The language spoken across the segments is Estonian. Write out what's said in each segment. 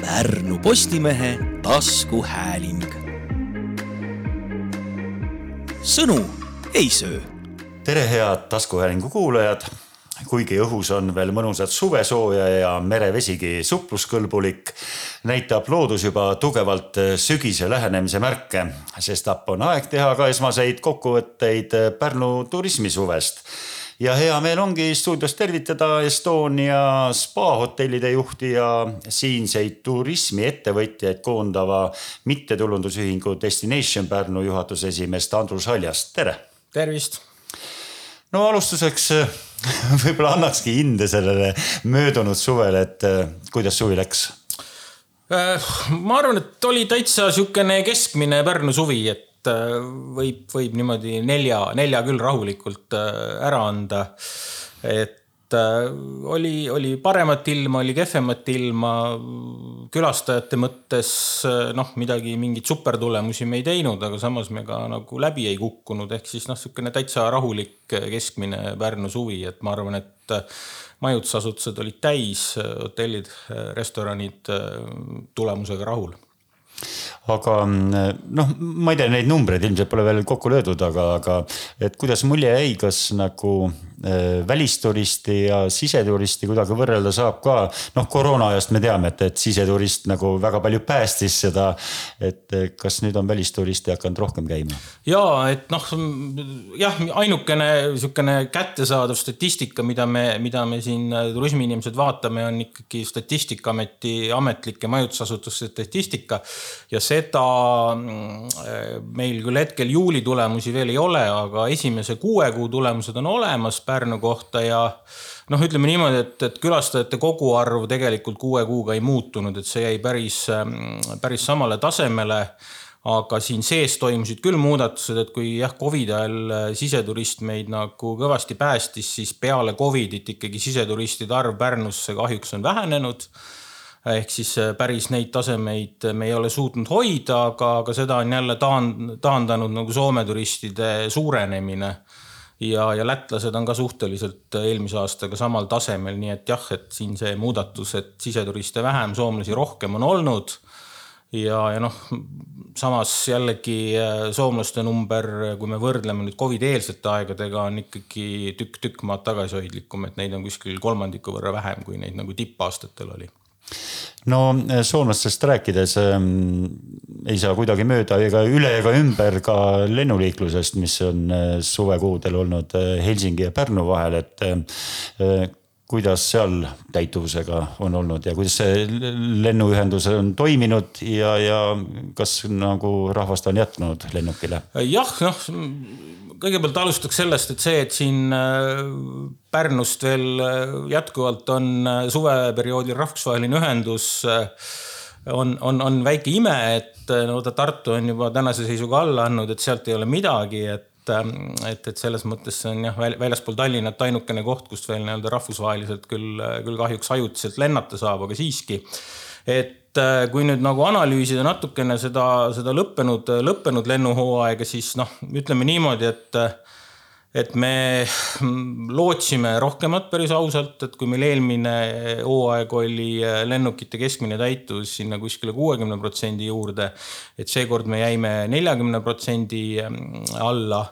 Pärnu Postimehe taskuhääling. sõnu ei söö. tere, head taskuhäälingu kuulajad. kuigi õhus on veel mõnusat suvesooja ja merevesigi supluskõlbulik, näitab loodus juba tugevalt sügise lähenemise märke, sestap on aeg teha ka esmaseid kokkuvõtteid Pärnu turismisuvest ja hea meel ongi stuudios tervitada Estonia spaahotellide juhti ja siinseid turismiettevõtjaid koondava mittetulundusühingu Destination Pärnu juhatuse esimeest Andrus Haljast, tere. tervist. no alustuseks võib-olla annakski hinde sellele möödunud suvele, et kuidas suvi läks? ma arvan, et oli täitsa sihukene keskmine Pärnu suvi, et et äh, võib, võib niimoodi nelja, nelja küll rahulikult äh, ära anda. et äh, oli, oli paremat ilma, oli kehvemat ilma. külastajate mõttes noh, midagi, mingeid supertulemusi me ei teinud, aga samas me ka nagu läbi ei kukkunud, ehk siis noh, niisugune täitsa rahulik keskmine Pärnu suvi, et ma arvan, et majutusasutused olid täis, hotellid, restoranid tulemusega rahul aga noh, ma ei tea, neid numbreid ilmselt pole veel kokku löödud, aga, aga et kuidas mulje jäi, kas nagu äh, välisturisti ja siseturisti kuidagi võrrelda saab ka. noh, koroona ajast me teame, et, et siseturist nagu väga palju päästis seda. et kas nüüd on välisturisti hakanud rohkem käima? ja et noh, jah, ainukene sihukene kättesaadav statistika, mida me, mida me siin turismiinimesed vaatame, on ikkagi Statistikaameti ametlike majutusasutuste statistika ja seda mm, meil küll hetkel juuli tulemusi veel ei ole, aga esimese kuue kuu tulemused on olemas Pärnu kohta ja noh, ütleme niimoodi, et, et külastajate koguarv tegelikult kuue kuuga ei muutunud, et see jäi päris, mm, päris samale tasemele. Aga siin sees toimusid küll muudatused, et kui jah, Covidi ajal äh, siseturist meid nagu kõvasti päästis, siis peale Covidit ikkagi siseturistide arv Pärnusse kahjuks on vähenenud ehk siis äh, päris neid tasemeid me ei ole suutnud hoida, aga, aga seda on jälle taan-, taandanud nagu Soome turistide suurenemine. ja, ja lätlased on ka suhteliselt eelmise aastaga samal tasemel, nii et jah, et siin see muudatus, et siseturiste vähem, soomlasi rohkem on olnud ja, ja noh, samas jällegi äh, soomlaste number, kui me võrdleme nüüd Covidi eelsete aegadega, on ikkagi tükk-tükk maad tagasihoidlikum, et neid on kuskil kolmandiku võrra vähem, kui neid nagu tippaastatel oli no eh, soomlastest rääkides ähm, ei saa kuidagi mööda ega üle ega ümber ka lennuliiklusest, mis on äh, suvekuudel olnud äh, Helsingi ja Pärnu vahel, et äh, kuidas seal täituvusega on olnud ja kuidas see lennuühendus on toiminud ja, ja kas nagu rahvast on jätkunud lennukile? jah, noh kõigepealt alustaks sellest, et see, et siin äh, Pärnust veel äh, jätkuvalt on äh, suveperioodil rahvusvaheline ühendus, on, on, on väike ime, et no ta Tartu on juba tänase seisuga alla andnud, et sealt ei ole midagi, et et, et selles mõttes see on jah, väljaspool Tallinnat ainukene koht, kust veel nii-öelda rahvusvaheliselt küll, küll kahjuks ajutiselt lennata saab, aga siiski. et kui nüüd nagu analüüsida natukene seda, seda lõppenud, lõppenud lennuhooaega, siis noh, ütleme niimoodi, et et me lootsime rohkemat päris ausalt, et kui meil eelmine hooaeg oli lennukite keskmine täitus sinna kuskile kuuekümne protsendi juurde, et seekord me jäime neljakümne protsendi alla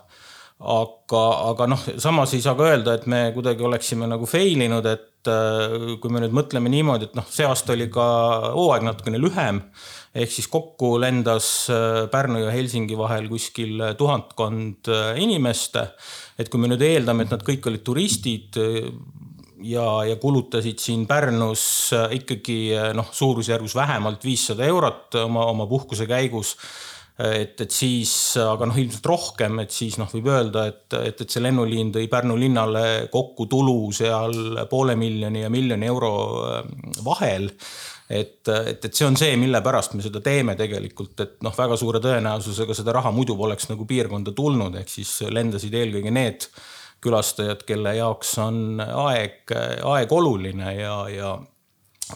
aga, aga noh, samas ei saa ka öelda, et me kuidagi oleksime nagu fail inud, et äh, kui me nüüd mõtleme niimoodi, et noh, see aasta oli ka hooaeg natukene lühem. ehk siis kokku lendas äh, Pärnu ja Helsingi vahel kuskil tuhatkond äh, inimest. et kui me nüüd eeldame, et nad kõik olid turistid ja, ja kulutasid siin Pärnus ikkagi noh, suurusjärgus vähemalt viissada eurot oma, oma puhkuse käigus et, et siis, aga noh, ilmselt rohkem, et siis noh, võib öelda, et, et, et see lennuliin tõi Pärnu linnale kokku tulu seal poole miljoni ja miljoni euro äh, vahel. Et, et, et see on see, mille pärast me seda teeme tegelikult, et noh, väga suure tõenäosusega seda raha muidu poleks nagu piirkonda tulnud, ehk siis lendasid eelkõige need külastajad, kelle jaoks on aeg, aeg oluline ja, ja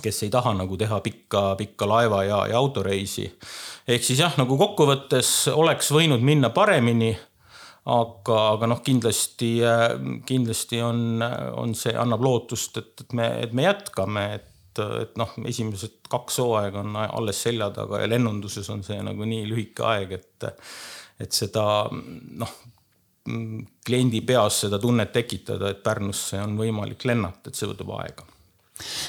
kes ei taha nagu teha pikka, pikka laeva ja, ja autoreisi. ehk siis jah, nagu kokkuvõttes oleks võinud minna paremini. aga, aga noh, kindlasti, kindlasti on, on see, annab lootust, et, et me, et me jätkame, et et noh, esimesed kaks hooaega on alles selja taga ja lennunduses on see nagu nii lühike aeg, et, et seda noh, kliendi peas seda tunnet tekitada, et Pärnusse on võimalik lennata, et see võtab aega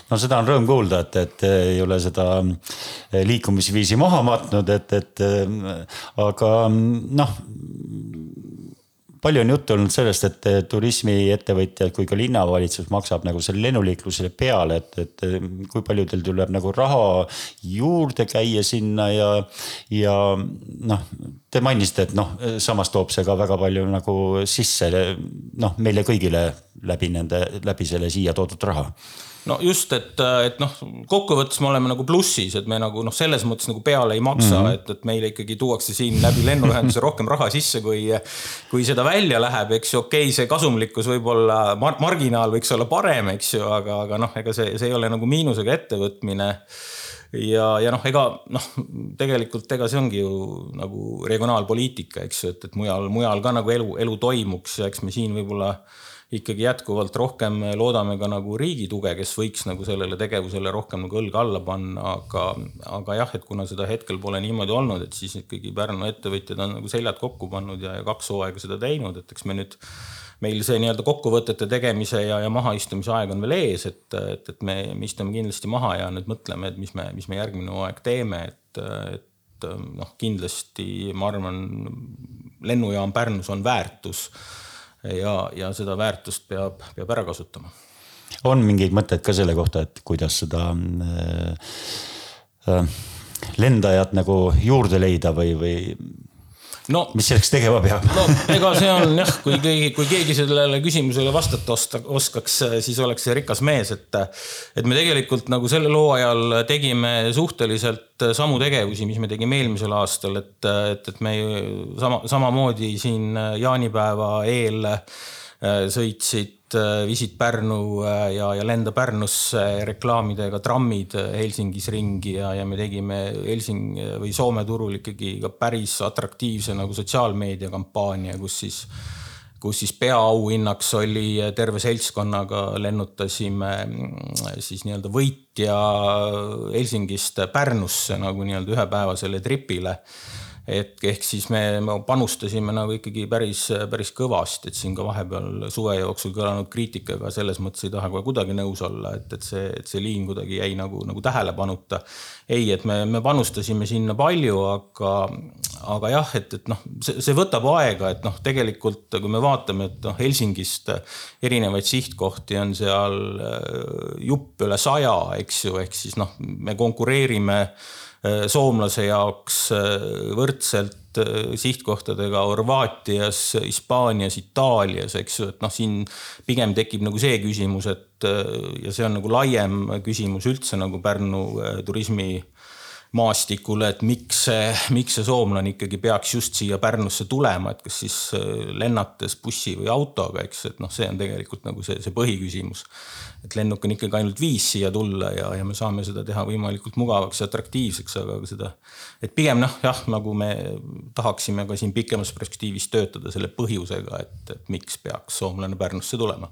no seda on rõõm kuulda, et, et ei ole seda liikumisviisi maha matnud, et, et aga noh palju on juttu olnud sellest, et turismiettevõtjad kui ka linnavalitsus maksab nagu selle lennuliiklusele peale, et, et kui palju teil tuleb nagu raha juurde käia sinna ja, ja noh, te mainisite, et noh, samas toob see ka väga palju nagu sisse noh, meile kõigile läbi nende, läbi selle siia toodud raha no just, et, et noh, kokkuvõttes me oleme nagu plussis, et me nagu noh, selles mõttes nagu peale ei maksa mm, -hmm. et, et meile ikkagi tuuakse siin läbi lennuühenduse rohkem raha sisse, kui, kui seda välja läheb, eks ju, okei okay,, see kasumlikkus võib-olla mar, marginaal võiks olla parem, eks ju, aga, aga noh, ega see, see ei ole nagu miinusega ettevõtmine ja, ja noh, ega noh, tegelikult ega see ongi ju nagu regionaalpoliitika, eks ju, et, et mujal, mujal ka nagu elu, elu toimuks ja eks me siin võib-olla ikkagi jätkuvalt rohkem loodame ka nagu riigi tuge, kes võiks nagu sellele tegevusele rohkem nagu õlga alla panna, aga, aga jah, et kuna seda hetkel pole niimoodi olnud, et siis ikkagi Pärnu ettevõtjad on nagu seljad kokku pannud ja, ja kaks hooaega seda teinud, et eks me nüüd meil see nii-öelda kokkuvõtete tegemise ja, ja mahaistumise aeg on veel ees, et, et, et me, me istume kindlasti maha ja nüüd mõtleme, et mis me, mis me järgmine hooaeg teeme, et, et noh, kindlasti ma arvan, lennujaam Pärnus on väärtus ja, ja seda väärtust peab, peab ära kasutama. on mingeid mõtteid ka selle kohta, et kuidas seda äh, äh, lendajat nagu juurde leida või, või no, mis selleks tegema peab? no ega see on jah, kui keegi, kui keegi sellele küsimusele vastata osta, oskaks, siis oleks see rikas mees, et. et me tegelikult nagu sellel hooajal tegime suhteliselt samu tegevusi, mis me tegime eelmisel aastal, et, et, et me sama, samamoodi siin jaanipäeva eel sõitsid Äh, Visit Pärnu äh, ja, ja Lenda Pärnusse reklaamidega trammid äh, Helsingis ringi ja, ja me tegime Helsing- või Soome turul ikkagi ka päris atraktiivse nagu sotsiaalmeediakampaania, kus siis kus siis peaauhinnaks oli terve seltskonnaga lennutasime mm, siis nii-öelda võitja Helsingist Pärnusse nagu nii-öelda ühepäevasele tripile et ehk siis me panustasime nagu ikkagi päris, päris kõvasti, et siin ka vahepeal suve jooksul kõlanud kriitikaga selles mõttes ei taha kohe kuidagi nõus olla, et, et see, et see liin kuidagi jäi nagu, nagu tähelepanuta. ei, et me, me panustasime sinna palju, aga, aga jah, et, et noh, see, see võtab aega, et noh, tegelikult kui me vaatame, et noh, Helsingist erinevaid sihtkohti on seal äh, jupp üle saja, eks ju, ehk siis noh, me konkureerime soomlase jaoks äh, võrdselt äh, sihtkohtadega Horvaatias, Hispaanias, Itaalias, eks ju, et noh, siin pigem tekib nagu see küsimus, et ja see on nagu laiem küsimus üldse nagu Pärnu turismi maastikule, et miks see, miks see soomlane ikkagi peaks just siia Pärnusse tulema, et kas siis lennates bussi või autoga, eks, et noh, see on tegelikult nagu see, see põhiküsimus et lennuk on ikkagi ainult viis siia tulla ja, ja me saame seda teha võimalikult mugavaks ja atraktiivseks, aga seda. et pigem noh, jah, nagu me tahaksime ka siin pikemas perspektiivis töötada selle põhjusega, et, et miks peaks soomlane Pärnusse tulema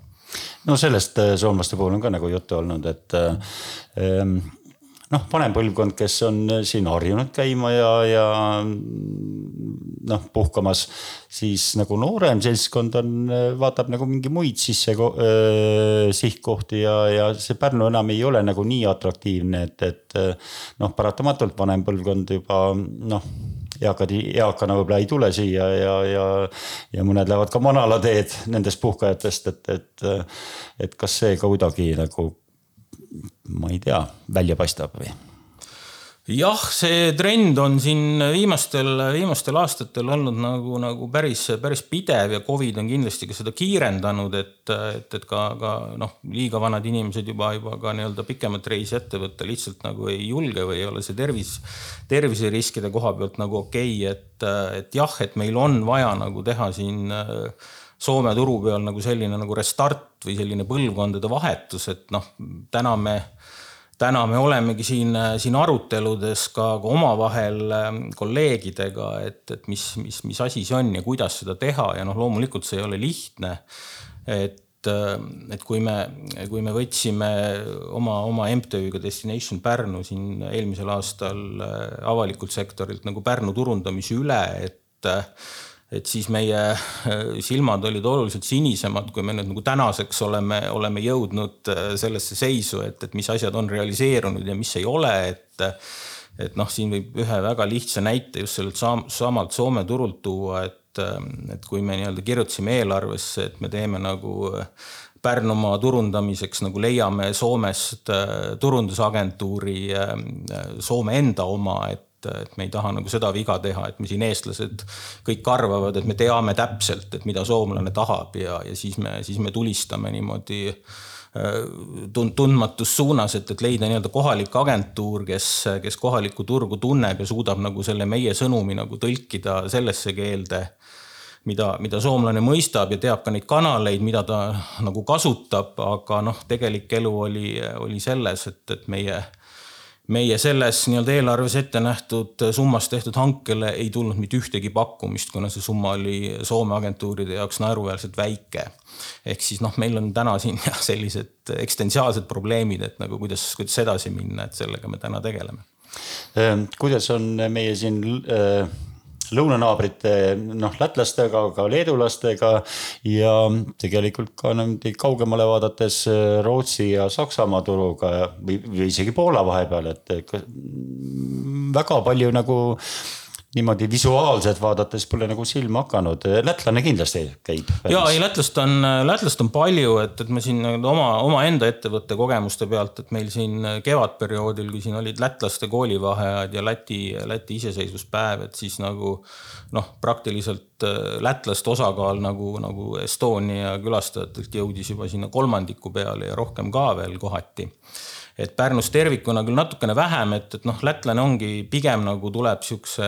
no sellest äh, soomlaste puhul on ka nagu juttu olnud, et äh, noh, vanem põlvkond, kes on siin harjunud käima ja, ja noh, puhkamas, siis nagu noorem seltskond on, vaatab nagu mingi muid sisse äh, sihtkohti ja, ja see Pärnu enam ei ole nagu nii atraktiivne, et, et noh, paratamatult vanem põlvkond juba noh eakad, eakana võib-olla ei tule siia ja, ja, ja mõned lähevad ka manalateed nendest puhkajatest, et, et, et kas see ka kuidagi nagu ma ei tea, välja paistab või? jah, see trend on siin viimastel, viimastel aastatel olnud nagu, nagu päris, päris pidev ja Covid on kindlasti ka seda kiirendanud, et, et, et ka, ka noh, liiga vanad inimesed juba, juba ka nii-öelda pikemat reisi ette võtta lihtsalt nagu ei julge või ei ole see tervis, terviseriskide koha pealt nagu okei okay,, et, et jah, et meil on vaja nagu teha siin Soome turu peal nagu selline nagu restart või selline põlvkondade vahetus, et noh, täna me täna me olemegi siin, siin aruteludes ka, ka omavahel ähm, kolleegidega, et, et mis, mis, mis asi see on ja kuidas seda teha ja noh, loomulikult see ei ole lihtne. et et kui me, kui me võtsime oma, oma MTÜ-ga Destination Pärnu siin eelmisel aastal avalikult sektorilt nagu Pärnu turundamise üle, et et siis meie silmad olid oluliselt sinisemad, kui me nüüd nagu tänaseks oleme, oleme jõudnud sellesse seisu, et, et mis asjad on realiseerunud ja mis ei ole, et et noh, siin võib ühe väga lihtsa näite just sellelt samalt Soome turult tuua, et, et kui me nii-öelda kirjutasime eelarvesse, et me teeme nagu Pärnumaa turundamiseks nagu leiame Soomest äh, turundusagentuuri äh, Soome enda oma, et et me ei taha nagu seda viga teha, et me siin eestlased kõik arvavad, et me teame täpselt, et mida soomlane tahab ja, ja siis me, siis me tulistame niimoodi äh, tund-, tundmatus suunas, et, et leida nii-öelda kohalik agentuur, kes, kes kohalikku turgu tunneb ja suudab nagu selle meie sõnumi nagu tõlkida sellesse keelde, mida, mida soomlane mõistab ja teab ka neid kanaleid, mida ta nagu kasutab, aga noh, tegelik elu oli, oli selles, et, et meie meie selles nii-öelda eelarves ette nähtud summas tehtud hankele ei tulnud mitte ühtegi pakkumist, kuna see summa oli Soome agentuuride jaoks naeruväärselt väike. ehk siis noh, meil on täna siin jah, sellised eksistentsiaalsed probleemid, et nagu kuidas, kuidas edasi minna, et sellega me täna tegeleme. Ehm, kuidas on meie siin äh lõunanaabrite noh, lätlastega, ka leedulastega ja tegelikult ka niimoodi kaugemale vaadates äh, Rootsi ja Saksamaa turuga või, või isegi Poola vahepeal, et väga palju nagu niimoodi visuaalselt vaadates pole nagu silma hakanud, lätlane kindlasti käib. ja ei, lätlast on, lätlast on palju, et, et me siin oma, omaenda ettevõtte kogemuste pealt, et meil siin kevadperioodil, kui siin olid lätlaste koolivaheajad ja Läti, Läti iseseisvuspäev, et siis nagu noh, praktiliselt äh, lätlaste osakaal nagu, nagu Estonia külastajatelt jõudis juba sinna kolmandiku peale ja rohkem ka veel kohati et Pärnus tervikuna küll natukene vähem, et, et noh, lätlane ongi pigem nagu tuleb siukse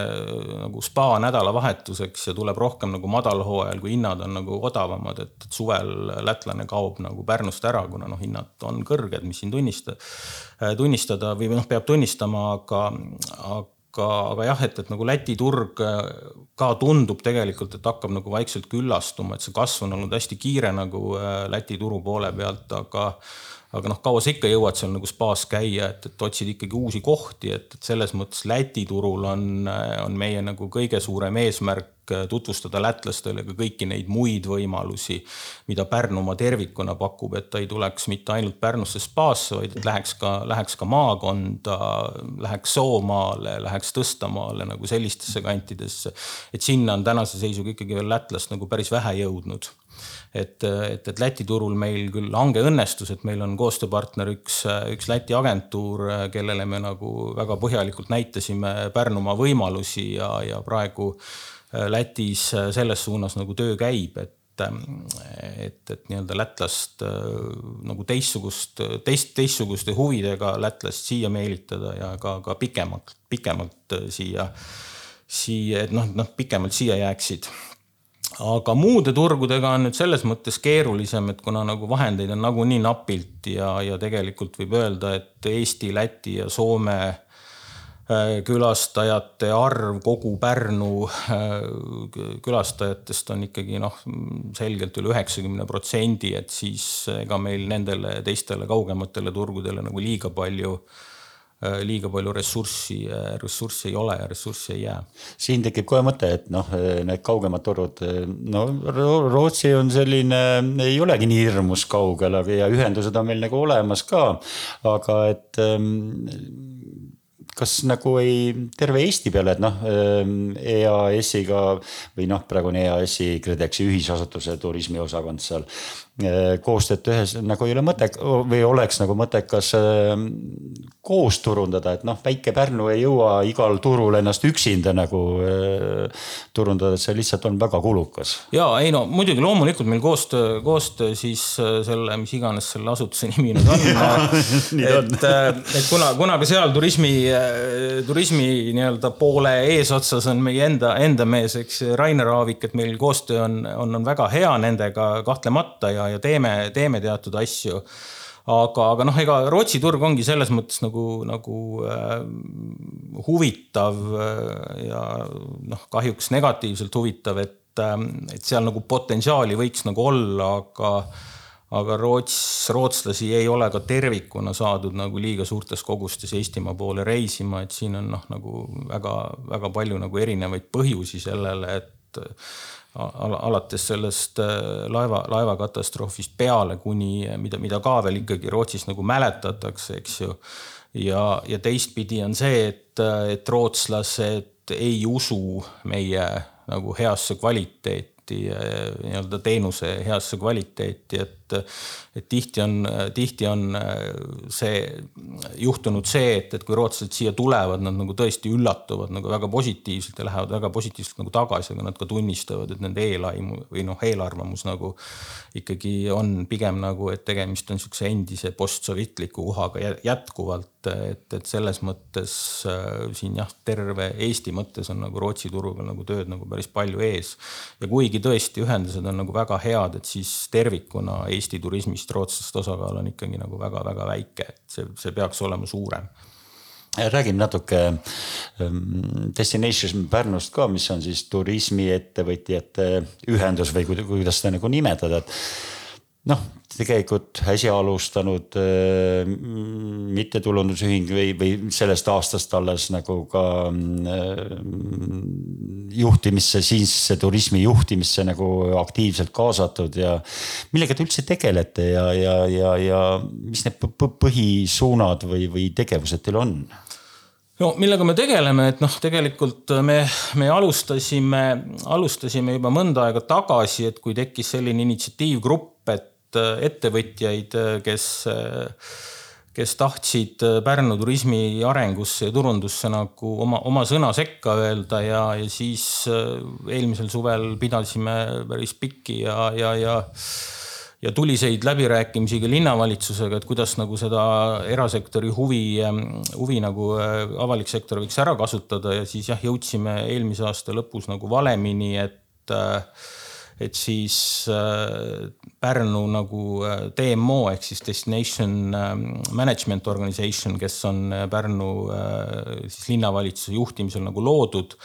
nagu spa nädalavahetuseks ja tuleb rohkem nagu madalhooajal, kui hinnad on nagu odavamad, et, suvel lätlane kaob nagu Pärnust ära, kuna noh, hinnad on kõrged, mis siin tunnista, tunnistada või noh, peab tunnistama, aga, aga aga jah, et, et nagu Läti turg ka tundub tegelikult, et hakkab nagu vaikselt küllastuma, et see kasv on olnud hästi kiire nagu Läti turu poole pealt, aga aga noh, kaua sa ikka jõuad seal nagu spaas käia, et, et otsid ikkagi uusi kohti, et, et selles mõttes Läti turul on, on meie nagu kõige suurem eesmärk tutvustada lätlastele ka kõiki neid muid võimalusi, mida Pärnumaa tervikuna pakub, et ta ei tuleks mitte ainult Pärnusse spaasse, vaid et läheks ka, läheks ka maakonda, läheks Soomaale, läheks Tõstamaale nagu sellistesse kantidesse. et sinna on tänase seisuga ikkagi veel lätlast nagu päris vähe jõudnud et, et, et Läti turul meil küll hange õnnestus, et meil on koostööpartner üks, üks Läti agentuur, kellele me nagu väga põhjalikult näitasime Pärnumaa võimalusi ja, ja praegu Lätis selles suunas nagu töö käib, et et, et nii-öelda lätlast nagu teistsugust, teist, teistsuguste huvidega lätlast siia meelitada ja ka, ka pikemalt, pikemalt siia, siia, et noh, noh pikemalt siia jääksid aga muude turgudega on nüüd selles mõttes keerulisem, et kuna nagu vahendeid on nagunii napilt ja, ja tegelikult võib öelda, et Eesti, Läti ja Soome äh, külastajate arv kogu Pärnu äh, külastajatest on ikkagi noh, selgelt üle üheksakümne protsendi, et siis ega meil nendele teistele kaugematele turgudele nagu liiga palju äh, Äh, liiga palju ressurssi, äh, ressurssi ei ole ja ressurssi ei jää. siin tekib kohe mõte, et noh, äh, need kaugemad turud, no Rootsi on selline, ei olegi nii hirmus kaugel, aga ja ühendused on meil nagu olemas ka. aga et ähm, kas nagu ei, terve Eesti peale, et noh, ähm, EAS-iga või noh, praegu on EAS-i KredExi ühisasutuse turismiosakond seal Äh, koostööd tehes nagu ei ole mõtet või oleks nagu mõttekas ähm, koos turundada, et noh, väike Pärnu ei jõua igal turul ennast üksinda nagu äh, turundada, et see lihtsalt on väga kulukas. ja ei no muidugi loomulikult meil koostöö, koostöö siis äh, selle, mis iganes selle asutuse nimi nüüd on et, et kuna, kuna ka seal turismi, turismi nii-öelda poole eesotsas on meie enda, enda mees, eks Rainer Aavik, et meil koostöö on, on, on väga hea nendega kahtlemata ja ja teeme, teeme teatud asju. Aga, aga noh, ega Rootsi turg ongi selles mõttes nagu, nagu äh, huvitav äh, ja noh, kahjuks negatiivselt huvitav, et äh,, et seal nagu potentsiaali võiks nagu olla, aga aga Roots, rootslasi ei ole ka tervikuna saadud nagu liiga suurtes kogustes Eestimaa poole reisima, et siin on noh, nagu väga-väga palju nagu erinevaid põhjusi sellele, et al alates sellest äh, laeva, laevakatastroofist peale kuni, mida, mida ka veel ikkagi Rootsis nagu mäletatakse, eks ju. ja, ja teistpidi on see, et, et rootslased ei usu meie nagu heasse kvaliteeti nii-öelda teenuse heasse kvaliteeti, et et, tihti on, tihti on äh, see juhtunud see, et, et kui rootslased siia tulevad, nad nagu tõesti üllatuvad nagu väga positiivselt ja lähevad väga positiivselt nagu tagasi, aga nad ka tunnistavad, et nende eelaimu või noh, eelarvamus nagu ikkagi on pigem nagu, et tegemist on sihukese endise postsovjetliku kohaga jätkuvalt, et, et selles mõttes äh, siin jah, terve Eesti mõttes on nagu Rootsi turuga nagu tööd nagu päris palju ees. ja kuigi tõesti ühendused on nagu väga head, et siis tervikuna Eesti Eesti turismist rootslaste osakaal on ikkagi nagu väga-väga väike, et see, see peaks olema suurem räägime natuke ähm, Destination Pärnust ka, mis on siis turismiettevõtjate ühendus või kuidas seda nagu nimetada, et noh, tegelikult äsja alustanud äh, mittetulundusühing või, või sellest aastast alles nagu ka äh, juhtimisse, siinsesse turismi juhtimisse nagu aktiivselt kaasatud ja. millega te üldse tegelete ja, ja, ja, ja mis need põhisuunad või, või tegevused teil on? no millega me tegeleme, et noh, tegelikult me, me alustasime, alustasime juba mõnda aega tagasi, et kui tekkis selline initsiatiivgrupp, et ettevõtjaid, äh, kes, äh, kes tahtsid Pärnu turismi arengusse ja turundusse nagu oma, oma sõna sekka öelda ja, ja siis eelmisel suvel pidasime päris pikki ja, ja, ja ja tuliseid läbirääkimisi ka linnavalitsusega, et kuidas nagu seda erasektori huvi, huvi nagu avalik sektor võiks ära kasutada ja siis jah, jõudsime eelmise aasta lõpus nagu valemini, et et siis äh, Pärnu nagu äh, DMO ehk siis Destination ähm, Management Organization, kes on äh, Pärnu siis linnavalitsuse juhtimisel nagu loodud,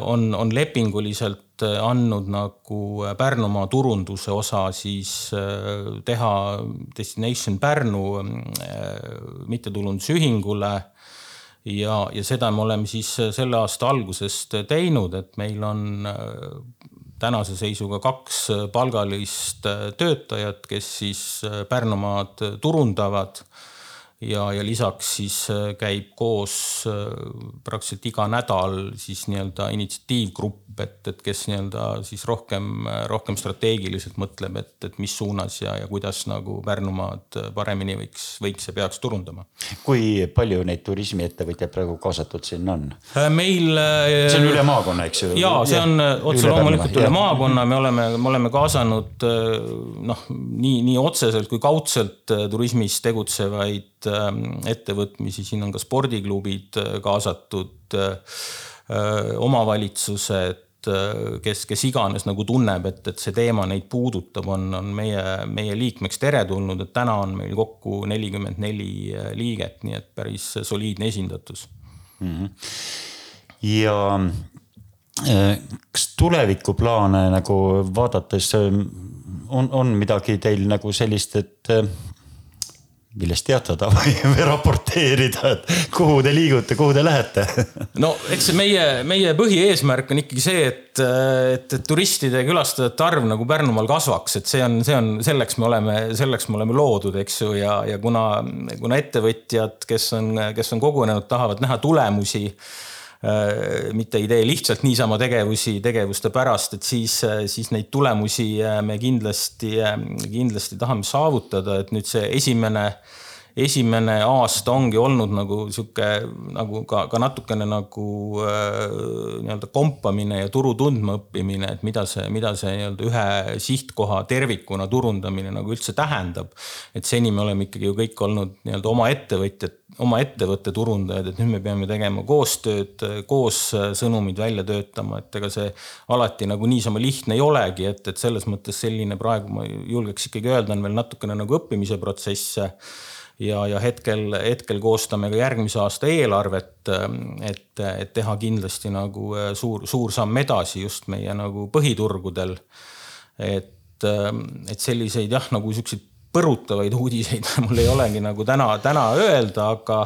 on, on lepinguliselt andnud nagu Pärnumaa turunduse osa siis teha Destination Pärnu mittetulundusühingule. Ja, ja seda me oleme siis selle aasta algusest teinud, et meil on tänase seisuga kaks palgalist töötajat, kes siis Pärnumaad turundavad ja, ja lisaks siis äh, käib koos äh, praktiliselt iga nädal siis nii-öelda initsiatiivgrupp, et, et kes nii-öelda siis rohkem, rohkem strateegiliselt mõtleb, et, et mis suunas ja, ja kuidas nagu Pärnumaad paremini võiks, võiks ja peaks turundama. kui palju neid turismiettevõtjaid praegu kaasatud sinna on? Äh, meil. see on üle maakonna, eks ju? ja see on otse loomulikult üle maakonna, me oleme, me oleme kaasanud noh, nii, nii otseselt kui kaudselt turismis tegutsevaid ettevõtmisi, siin on ka spordiklubid äh, kaasatud, äh, omavalitsused, äh, kes, kes iganes nagu tunneb, et, et see teema neid puudutab, on, on meie, meie liikmeks teretulnud, et täna on meil kokku nelikümmend neli liiget, nii et päris soliidne esindatus mm. -hmm. ja kas tulevikuplaane nagu vaadates on, on midagi teil nagu sellist, et millest teatada? Või, raporteerida, et kuhu te liigute, kuhu te lähete? no eks see meie, meie põhieesmärk on ikkagi see, et, et, turistide ja külastajate arv nagu Pärnumaal kasvaks, et see on, see on, selleks me oleme, selleks me oleme loodud, eks ju, ja, ja kuna, kuna ettevõtjad, kes on, kes on kogunenud, tahavad näha tulemusi mitte ei tee lihtsalt niisama tegevusi tegevuste pärast, et siis, siis neid tulemusi äh, me kindlasti, äh, kindlasti tahame saavutada, et nüüd see esimene esimene aasta ongi olnud nagu sihuke nagu ka, ka natukene nagu äh, nii-öelda kompamine ja turu tundmaõppimine, et mida see, mida see nii-öelda ühe sihtkoha tervikuna turundamine nagu üldse tähendab. et seni me oleme ikkagi ju kõik olnud nii-öelda oma ettevõtjad, oma ettevõtte turundajad, et nüüd me peame tegema koostööd, koos sõnumid välja töötama, et ega see alati nagu niisama lihtne ei olegi, et, et selles mõttes selline praegu ma julgeks ikkagi öelda, on veel natukene nagu õppimise protsess ja, ja hetkel, hetkel koostame ka järgmise aasta eelarvet, et, et teha kindlasti nagu äh, suur, suur samm edasi just meie nagu põhiturgudel. et et selliseid jah, nagu siukseid põrutavaid uudiseid mul ei olegi nagu täna, täna öelda, aga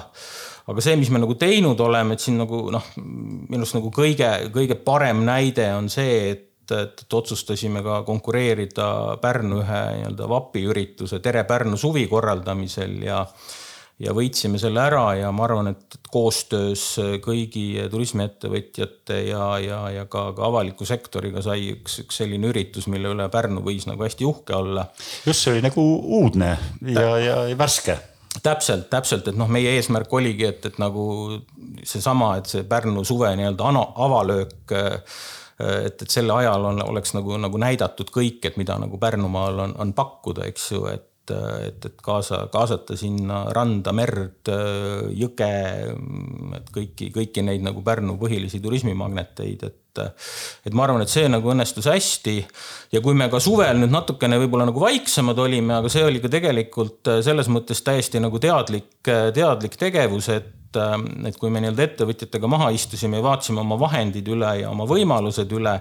aga see, mis me nagu teinud oleme, et siin nagu noh, minu arust nagu kõige, kõige parem näide on see, et et, et otsustasime ka konkureerida Pärnu ühe nii-öelda vapi ürituse Tere Pärnu suvi korraldamisel ja ja võitsime selle ära ja ma arvan, et koostöös kõigi turismiettevõtjate ja, ja, ja ka, ka avaliku sektoriga sai üks, üks selline üritus, mille üle Pärnu võis nagu hästi uhke olla. just, see oli nagu uudne ja, ja värske täpselt, täpselt, et noh, meie eesmärk oligi, et, et nagu seesama, et see Pärnu suve nii-öelda avalöök et, et selle ajal on, oleks nagu, nagu näidatud kõik, et mida nagu Pärnumaal on, on pakkuda, eks ju, et et, et kaasa, kaasata sinna randa, merd, jõge, et kõiki, kõiki neid nagu Pärnu põhilisi turismimagneteid, et et ma arvan, et see nagu õnnestus hästi. ja kui me ka suvel nüüd natukene võib-olla nagu vaiksemad olime, aga see oli ka tegelikult selles mõttes täiesti nagu teadlik, teadlik tegevus, et et, et kui me nii-öelda ettevõtjatega maha istusime ja vaatasime oma vahendid üle ja oma võimalused üle,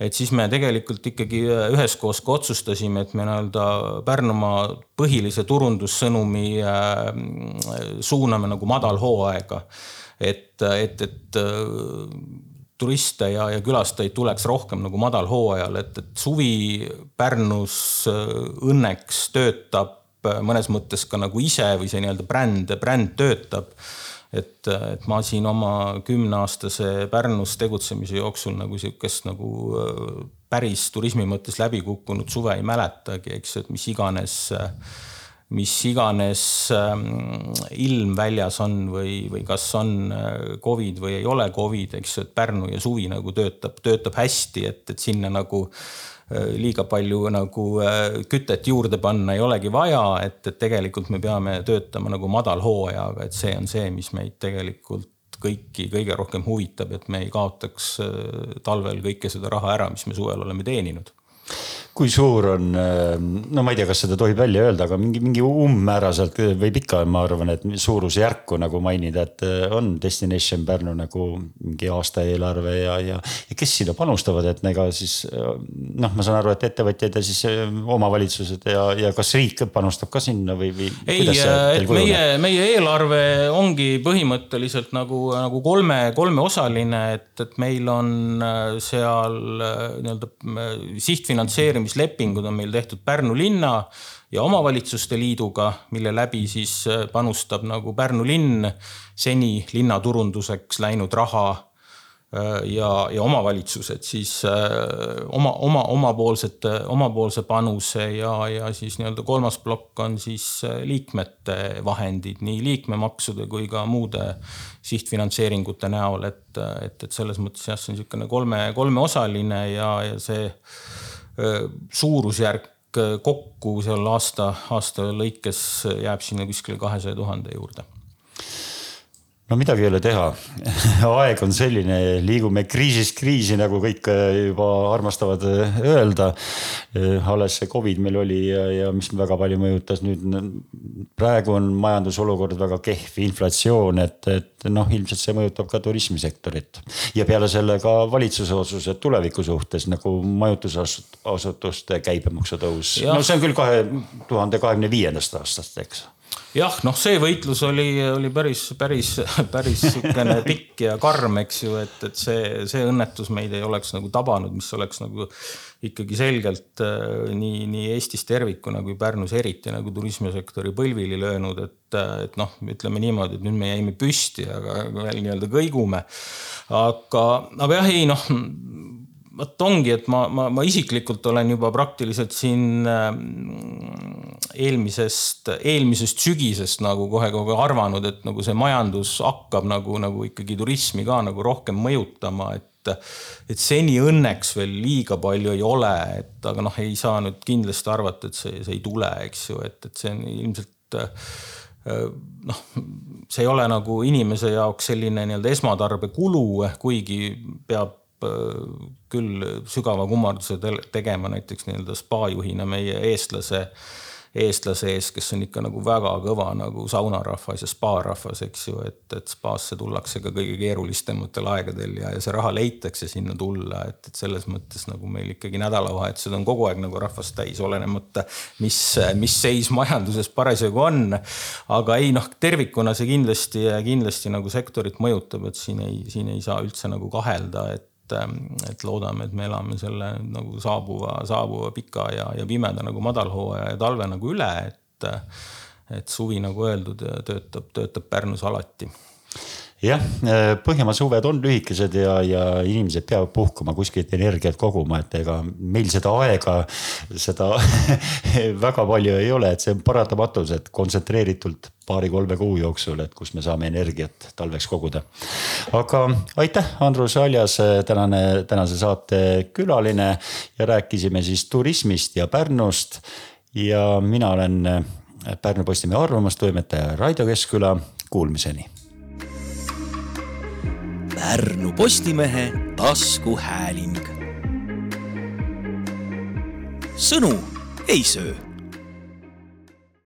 et siis me tegelikult ikkagi üheskoos ka otsustasime, et me nii-öelda Pärnumaa põhilise turundussõnumi äh, suuname nagu madalhooaega. et, et, et äh, turiste ja, ja külastajaid tuleks rohkem nagu madalhooajal, et, et suvi Pärnus äh, õnneks töötab mõnes mõttes ka nagu ise või see nii-öelda bränd, bränd töötab et, et ma siin oma kümneaastase Pärnus tegutsemise jooksul nagu sihukest nagu äh, päris turismi mõttes läbi kukkunud suve ei mäletagi, eks et mis iganes mis iganes ähm, ilm väljas on või, või kas on äh, Covid või ei ole Covid, eks ju, et Pärnu ja suvi nagu töötab, töötab hästi, et, et sinna nagu liiga palju nagu äh, kütet juurde panna ei olegi vaja, et, et tegelikult me peame töötama nagu madalhooajaga, et see on see, mis meid tegelikult kõiki kõige rohkem huvitab, et me ei kaotaks äh, talvel kõike seda raha ära, mis me suvel oleme teeninud kui suur on, äh, no ma ei tea, kas seda tohib välja öelda, aga mingi, mingi umbmääraselt võib ikka, ma arvan, et suurusjärku nagu mainida, et äh, on Destination Pärnu nagu mingi aastaeelarve ja, ja, ja kes sinna panustavad, et ega siis äh, noh, ma saan aru, et ettevõtjad ja siis omavalitsused ja, ja kas riik panustab ka sinna või, või? ei, meie, meie eelarve ongi põhimõtteliselt nagu, nagu kolme, kolmeosaline, et, et meil on seal nii-öelda sihtfinantseerimine investeerimislepingud on meil tehtud Pärnu linna ja omavalitsuste liiduga, mille läbi siis äh, panustab nagu Pärnu linn seni linnaturunduseks läinud raha äh, ja, ja omavalitsused siis äh, oma, oma, omapoolsete, omapoolse panuse ja, ja siis nii-öelda kolmas plokk on siis liikmete vahendid nii liikmemaksude kui ka muude sihtfinantseeringute näol, et, et, et selles mõttes jah, see on niisugune kolme, kolmeosaline ja, ja see suurusjärk kokku seal aasta, aasta lõikes jääb sinna kuskile kahesaja tuhande juurde no midagi ei ole teha aeg on selline, liigume kriisist kriisi, nagu kõik äh, juba armastavad äh, öelda. Äh, alles see Covid meil oli ja, ja mis väga palju mõjutas nüüd. praegu on majandusolukord väga kehv, inflatsioon, et, et noh, ilmselt see mõjutab ka turismisektorit. ja peale selle ka valitsuse otsused tuleviku suhtes nagu majutusasutuste käibemaksu tõus. no see on küll kahe tuhande kahekümne viiendast aastast, eks jah, noh, see võitlus oli, oli päris, päris, päris sihukene pikk ja karm, eks ju, et, et see, see õnnetus meid ei oleks nagu tabanud, mis oleks nagu ikkagi selgelt äh, nii, nii Eestis tervikuna kui Pärnus eriti nagu turismisektori põlvili löönud, et, et noh, ütleme niimoodi, et nüüd me jäime püsti, aga veel nii-öelda kõigume. aga, aga jah, ei noh vot ongi, et ma, ma, ma isiklikult olen juba praktiliselt siin ähm, eelmisest, eelmisest sügisest nagu kohe kogu aeg arvanud, et nagu see majandus hakkab nagu, nagu ikkagi turismi ka nagu rohkem mõjutama, et et seni õnneks veel liiga palju ei ole, et aga noh, ei saa nüüd kindlasti arvata, et see, see ei tule, eks ju, et, et see on ilmselt äh, noh, see ei ole nagu inimese jaoks selline nii-öelda esmatarbekulu, kuigi peab küll sügava kummarduse tegema näiteks nii-öelda spa juhina meie eestlase, eestlase ees, kes on ikka nagu väga kõva nagu saunarahvas ja spaarahvas, eks ju, et, et spaasse tullakse ka kõige keerulistematel aegadel ja, ja see raha leitakse sinna tulla, et, et selles mõttes nagu meil ikkagi nädalavahetused on kogu aeg nagu rahvast täis, olenemata mis, mis seis majanduses parasjagu on. aga ei noh, tervikuna see kindlasti, kindlasti nagu sektorit mõjutab, et siin ei, siin ei saa üldse nagu kahelda, et et loodame, et me elame selle nagu saabuva, saabuva pika ja, ja pimeda nagu madalhooaja ja talve nagu üle, et et suvi, nagu öeldud, töötab, töötab Pärnus alati jah, Põhjamaa suved on lühikesed ja, ja inimesed peavad puhkama, kuskilt energiat koguma, et ega meil seda aega, seda väga palju ei ole, et see on paratamatus, et kontsentreeritult paari-kolme kuu jooksul, et kus me saame energiat talveks koguda. aga aitäh, Andrus Aljas, tänane, tänase saate külaline ja rääkisime siis turismist ja Pärnust. ja mina olen Pärnu Postimehe arvamustoimetaja Raido Keskküla, kuulmiseni Pärnu Postimehe taskuhääling. sõnu ei söö